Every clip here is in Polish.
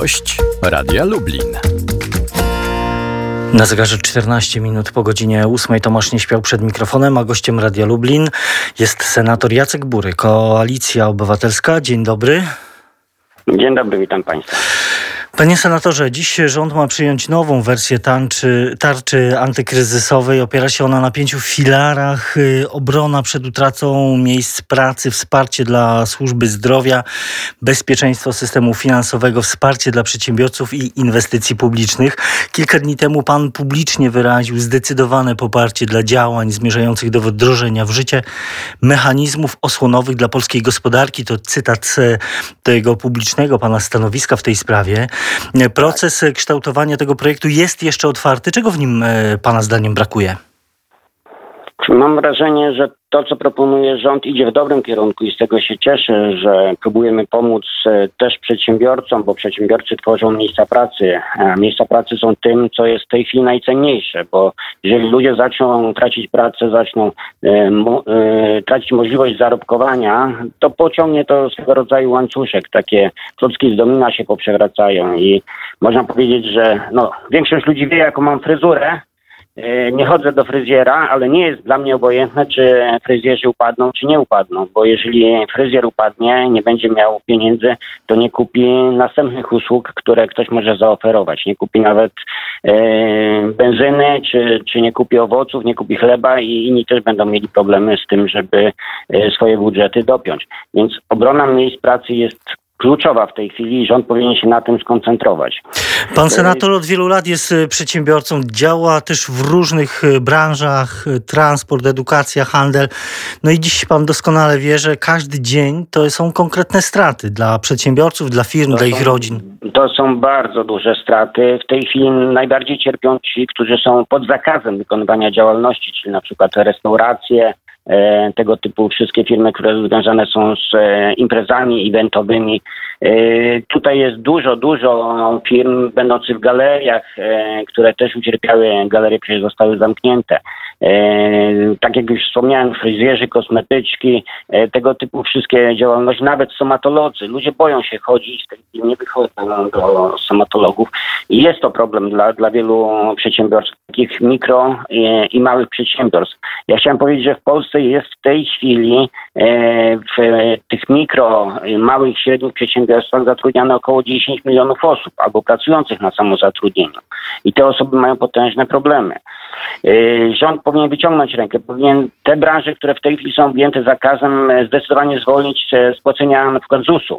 Gość Radia Lublin. Na zegarze 14 minut po godzinie 8 Tomasz nie śpiał przed mikrofonem, a gościem Radia Lublin jest senator Jacek Bury, Koalicja Obywatelska. Dzień dobry. Dzień dobry, witam Państwa. Panie senatorze, dziś rząd ma przyjąć nową wersję tarczy, tarczy antykryzysowej. Opiera się ona na pięciu filarach. Y, obrona przed utratą miejsc pracy, wsparcie dla służby zdrowia, bezpieczeństwo systemu finansowego, wsparcie dla przedsiębiorców i inwestycji publicznych. Kilka dni temu pan publicznie wyraził zdecydowane poparcie dla działań zmierzających do wdrożenia w życie mechanizmów osłonowych dla polskiej gospodarki. To cytat tego publicznego pana stanowiska w tej sprawie. Proces kształtowania tego projektu jest jeszcze otwarty. Czego w nim e, Pana zdaniem brakuje? Mam wrażenie, że to, co proponuje rząd, idzie w dobrym kierunku i z tego się cieszę, że próbujemy pomóc e, też przedsiębiorcom, bo przedsiębiorcy tworzą miejsca pracy. Miejsca pracy są tym, co jest w tej chwili najcenniejsze, bo jeżeli ludzie zaczną tracić pracę, zaczną e, mo, e, tracić możliwość zarobkowania, to pociągnie to swego rodzaju łańcuszek. Takie klocki z domina się poprzewracają i można powiedzieć, że no, większość ludzi wie, jaką mam fryzurę, nie chodzę do fryzjera, ale nie jest dla mnie obojętne, czy fryzjerzy upadną, czy nie upadną, bo jeżeli fryzjer upadnie, nie będzie miał pieniędzy, to nie kupi następnych usług, które ktoś może zaoferować. Nie kupi nawet e, benzyny, czy, czy nie kupi owoców, nie kupi chleba i inni też będą mieli problemy z tym, żeby e, swoje budżety dopiąć. Więc obrona miejsc pracy jest kluczowa w tej chwili i rząd powinien się na tym skoncentrować. Pan senator od wielu lat jest e, przedsiębiorcą, działa też w różnych e, branżach, e, transport, edukacja, handel. No i dziś pan doskonale wie, że każdy dzień to są konkretne straty dla przedsiębiorców, dla firm, to dla ich rodzin. To są bardzo duże straty. W tej chwili najbardziej cierpią ci, którzy są pod zakazem wykonywania działalności, czyli na przykład restauracje, tego typu wszystkie firmy, które związane są z e, imprezami eventowymi. E, tutaj jest dużo, dużo firm będących w galeriach, które też ucierpiały. Galerie przecież zostały zamknięte. Tak jak już wspomniałem, fryzjerzy, kosmetyczki, tego typu wszystkie działalności, nawet stomatolodzy. Ludzie boją się chodzić, nie wychodzą do stomatologów. Jest to problem dla, dla wielu przedsiębiorstw, takich mikro i, i małych przedsiębiorstw. Ja chciałem powiedzieć, że w Polsce jest w tej chwili e, w tych mikro, małych i średnich przedsiębiorstwach zatrudniane około 10 milionów osób albo pracujących na samozatrudnieniu. I te osoby mają potężne problemy. E, rząd powinien wyciągnąć rękę, powinien te branże, które w tej chwili są objęte zakazem, zdecydowanie zwolnić z płacenia na przykład ZUS-u.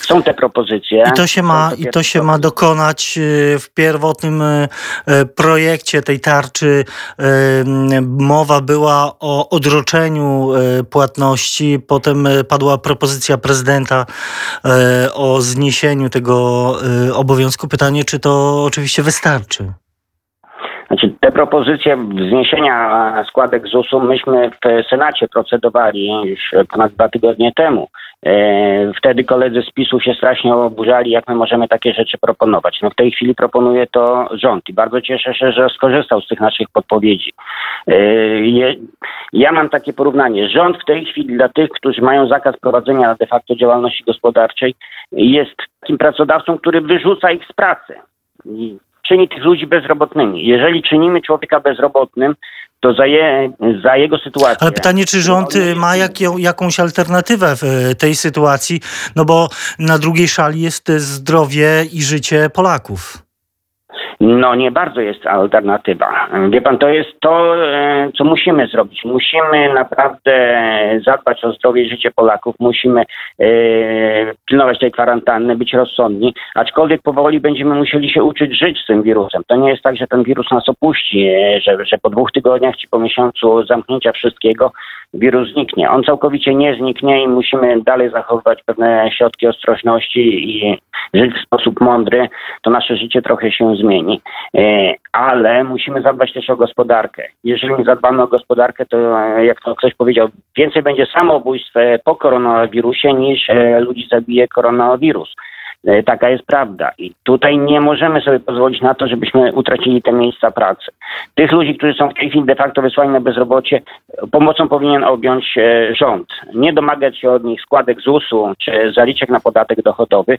Są te propozycje. I to się ma, i to się ma dokonać y, w pierwotnym y, y, projekcie tej tarczy. Mowa była o odroczeniu płatności, potem padła propozycja prezydenta o zniesieniu tego obowiązku. Pytanie, czy to oczywiście wystarczy? Te propozycje zniesienia składek ZUS-u myśmy w Senacie procedowali już ponad dwa tygodnie temu. E, wtedy koledzy z PiSu się strasznie oburzali, jak my możemy takie rzeczy proponować. No w tej chwili proponuje to rząd i bardzo cieszę się, że skorzystał z tych naszych podpowiedzi. E, ja mam takie porównanie. Rząd w tej chwili dla tych, którzy mają zakaz prowadzenia de facto działalności gospodarczej, jest takim pracodawcą, który wyrzuca ich z pracy czyni tych ludzi bezrobotnymi. Jeżeli czynimy człowieka bezrobotnym, to za, je, za jego sytuację. Ale pytanie, czy rząd y, ma jak, jakąś alternatywę w y, tej sytuacji? No bo na drugiej szali jest zdrowie i życie Polaków. No nie bardzo jest alternatywa. Wie pan, to jest to, e, co musimy zrobić. Musimy naprawdę zadbać o zdrowie i życie Polaków. Musimy e, pilnować tej kwarantanny, być rozsądni, aczkolwiek powoli będziemy musieli się uczyć żyć z tym wirusem. To nie jest tak, że ten wirus nas opuści, e, że, że po dwóch tygodniach czy po miesiącu zamknięcia wszystkiego wirus zniknie. On całkowicie nie zniknie i musimy dalej zachowywać pewne środki ostrożności i żyć w sposób mądry. To nasze życie trochę się zmieni. E, ale musimy zadbać też o gospodarkę. Jeżeli nie zadbamy o gospodarkę, to e, jak to ktoś powiedział, więcej będzie samobójstw e, po koronawirusie niż ludzi zabije koronawirus. Taka jest prawda. I tutaj nie możemy sobie pozwolić na to, żebyśmy utracili te miejsca pracy. Tych ludzi, którzy są w tej chwili de facto wysłani na bezrobocie, pomocą powinien objąć rząd. Nie domagać się od nich składek ZUS-u czy zaliczek na podatek dochodowy,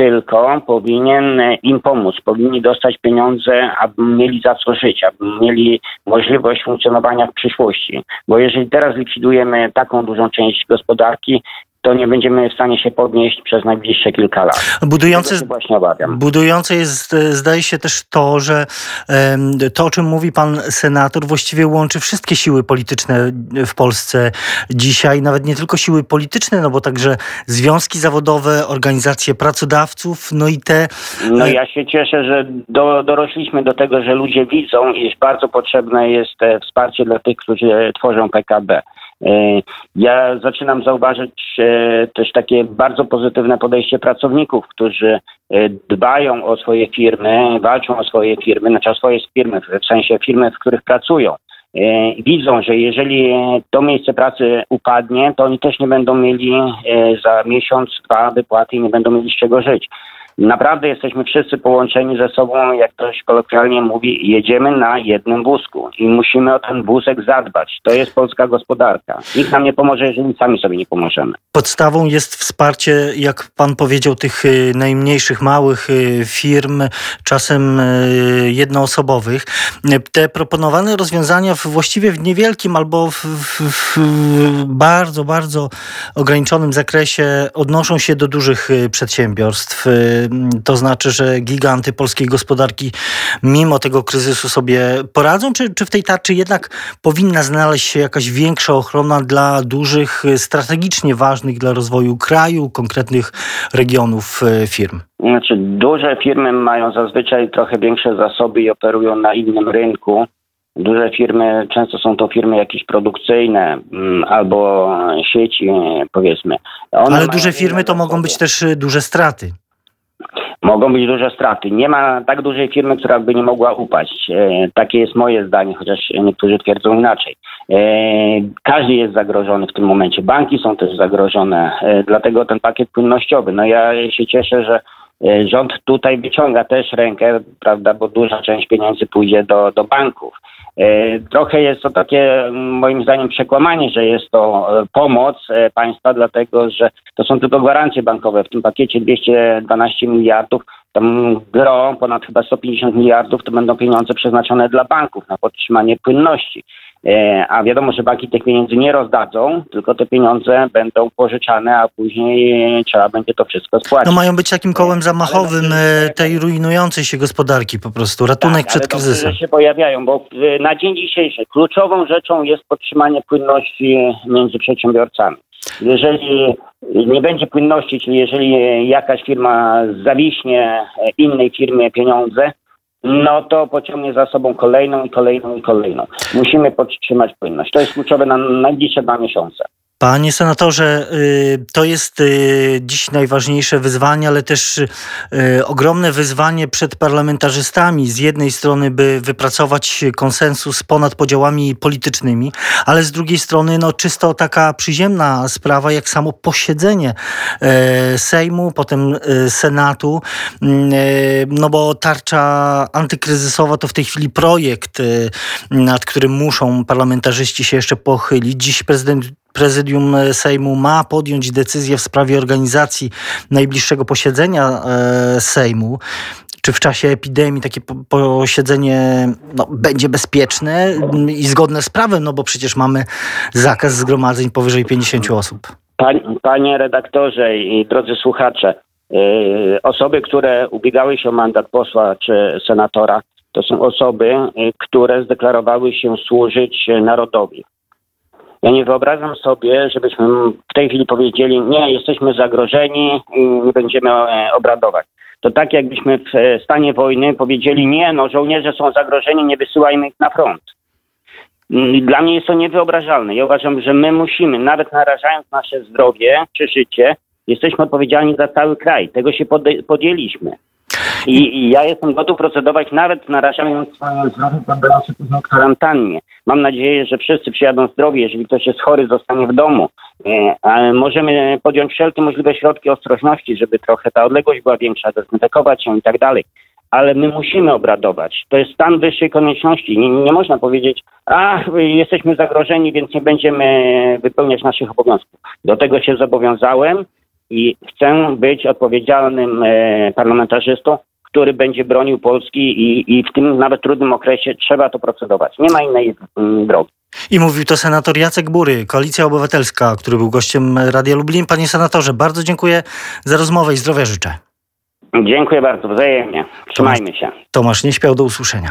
tylko powinien im pomóc, powinni dostać pieniądze, aby mieli za co żyć, aby mieli możliwość funkcjonowania w przyszłości. Bo jeżeli teraz likwidujemy taką dużą część gospodarki, to nie będziemy w stanie się podnieść przez najbliższe kilka lat. Budujące, właśnie obawiam. budujące jest, e, zdaje się też to, że to, o czym mówi pan senator, właściwie łączy wszystkie siły polityczne w Polsce dzisiaj, nawet nie tylko siły polityczne, no bo także związki zawodowe, organizacje pracodawców, no i te... No ja się cieszę, że do, dorośliśmy do tego, że ludzie widzą, iż bardzo potrzebne jest e, wsparcie dla tych, którzy tworzą PKB. E, ja zaczynam zauważyć e, też takie bardzo pozytywne podejście pracowników, którzy e, dbają o swoje firmy, walczą o swoje firmy, znaczy o swoje firmy, w sensie firmy, w których pracują. Widzą, że jeżeli to miejsce pracy upadnie, to oni też nie będą mieli za miesiąc, dwa wypłaty i nie będą mieli z czego żyć. Naprawdę jesteśmy wszyscy połączeni ze sobą, jak ktoś kolokwialnie mówi, jedziemy na jednym wózku i musimy o ten wózek zadbać. To jest polska gospodarka. Nikt nam nie pomoże, jeżeli sami sobie nie pomożemy. Podstawą jest wsparcie, jak pan powiedział, tych y, najmniejszych, małych y, firm, czasem y, jednoosobowych. Te proponowane rozwiązania właściwie w niewielkim albo w, w, w bardzo, bardzo ograniczonym zakresie odnoszą się do dużych przedsiębiorstw to znaczy, że giganty polskiej gospodarki mimo tego kryzysu sobie poradzą? Czy, czy w tej tarczy jednak powinna znaleźć się jakaś większa ochrona dla dużych, strategicznie ważnych dla rozwoju kraju, konkretnych regionów e, firm? Znaczy, duże firmy mają zazwyczaj trochę większe zasoby i operują na innym rynku. Duże firmy, często są to firmy jakieś produkcyjne mm, albo sieci, powiedzmy. One Ale duże firmy to mogą być też e, duże straty mogą być duże straty. Nie ma tak dużej firmy, która by nie mogła upaść. E, takie jest moje zdanie, chociaż niektórzy twierdzą inaczej. E, każdy jest zagrożony w tym momencie. Banki są też zagrożone, e, dlatego ten pakiet płynnościowy. No ja się cieszę, że rząd tutaj wyciąga też rękę, prawda, bo duża część pieniędzy pójdzie do, do banków. E, trochę jest to takie moim zdaniem przekłamanie, że jest to e, pomoc e, państwa, dlatego że to są tylko gwarancje bankowe. W tym pakiecie 212 miliardów, tam gro, ponad chyba 150 miliardów, to będą pieniądze przeznaczone dla banków na podtrzymanie płynności. E, a wiadomo, że banki tych pieniędzy nie rozdadzą, tylko te pieniądze będą pożyczane, a później trzeba będzie to wszystko spłacić. No mają być takim kołem zamachowym e, tej rujnującej się gospodarki po prostu, ratunek tak, przed kryzysem. się pojawiają, bo na dzień dzisiejszy kluczową rzeczą jest podtrzymanie płynności między przedsiębiorcami. Jeżeli nie będzie płynności, czyli jeżeli jakaś firma zawiśnie innej firmie pieniądze, no to pociągnie za sobą kolejną i kolejną i kolejną. Musimy podtrzymać płynność. To jest kluczowe na najbliższe dwa miesiące. Panie senatorze, y, to jest y, dziś najważniejsze wyzwanie, ale też y, ogromne wyzwanie przed parlamentarzystami. Z jednej strony, by wypracować konsensus ponad podziałami politycznymi, ale z drugiej strony, no, czysto taka przyziemna sprawa, jak samo posiedzenie Sejmu, potem Senatu, no bo tarcza antykryzysowa to w tej chwili projekt, nad którym muszą parlamentarzyści się jeszcze pochylić. Dziś prezydent prezydium Sejmu ma podjąć decyzję w sprawie organizacji najbliższego posiedzenia e, Sejmu. Czy w czasie epidemii takie posiedzenie no, będzie bezpieczne i zgodne z prawem, no bo przecież mamy zakaz zgromadzeń powyżej 50 osób. Panie, redaktorze i drodzy słuchacze, yy, osoby, które ubiegały się o mandat posła czy senatora, to są osoby, które zdeklarowały się służyć narodowi. Ja nie wyobrażam sobie, żebyśmy w tej chwili powiedzieli, nie, jesteśmy zagrożeni i nie będziemy e, obradować. To tak jakbyśmy w e, stanie wojny powiedzieli, nie, no żołnierze są zagrożeni, nie wysyłajmy ich na front. Mm, dla mnie jest to niewyobrażalne. Ja uważam, że my musimy, nawet narażając nasze zdrowie czy życie, jesteśmy odpowiedzialni za cały kraj. Tego się podjęliśmy. I, I, ja jestem gotów procedować nawet narażając swoje zdrowie, poddając się później kwarantannie. Mam nadzieję, że wszyscy przyjadą zdrowi, jeżeli ktoś jest chory, zostanie w domu. Ale możemy podjąć wszelkie możliwe środki ostrożności, żeby trochę ta odległość była większa, dezynfekować się i tak dalej. Ale my musimy obradować. To jest stan wyższej konieczności. Nie, nie można powiedzieć, a jesteśmy zagrożeni, więc nie będziemy wypełniać naszych obowiązków. Do tego się zobowiązałem i chcę być odpowiedzialnym e, parlamentarzystą, który będzie bronił Polski i, i w tym nawet trudnym okresie trzeba to procedować. Nie ma innej mm, drogi. I mówił to senator Jacek Bury, Koalicja Obywatelska, który był gościem Radia Lublin. Panie senatorze, bardzo dziękuję za rozmowę i zdrowia życzę. Dziękuję bardzo, wzajemnie. Trzymajmy się. Tomasz nie śpiał do usłyszenia.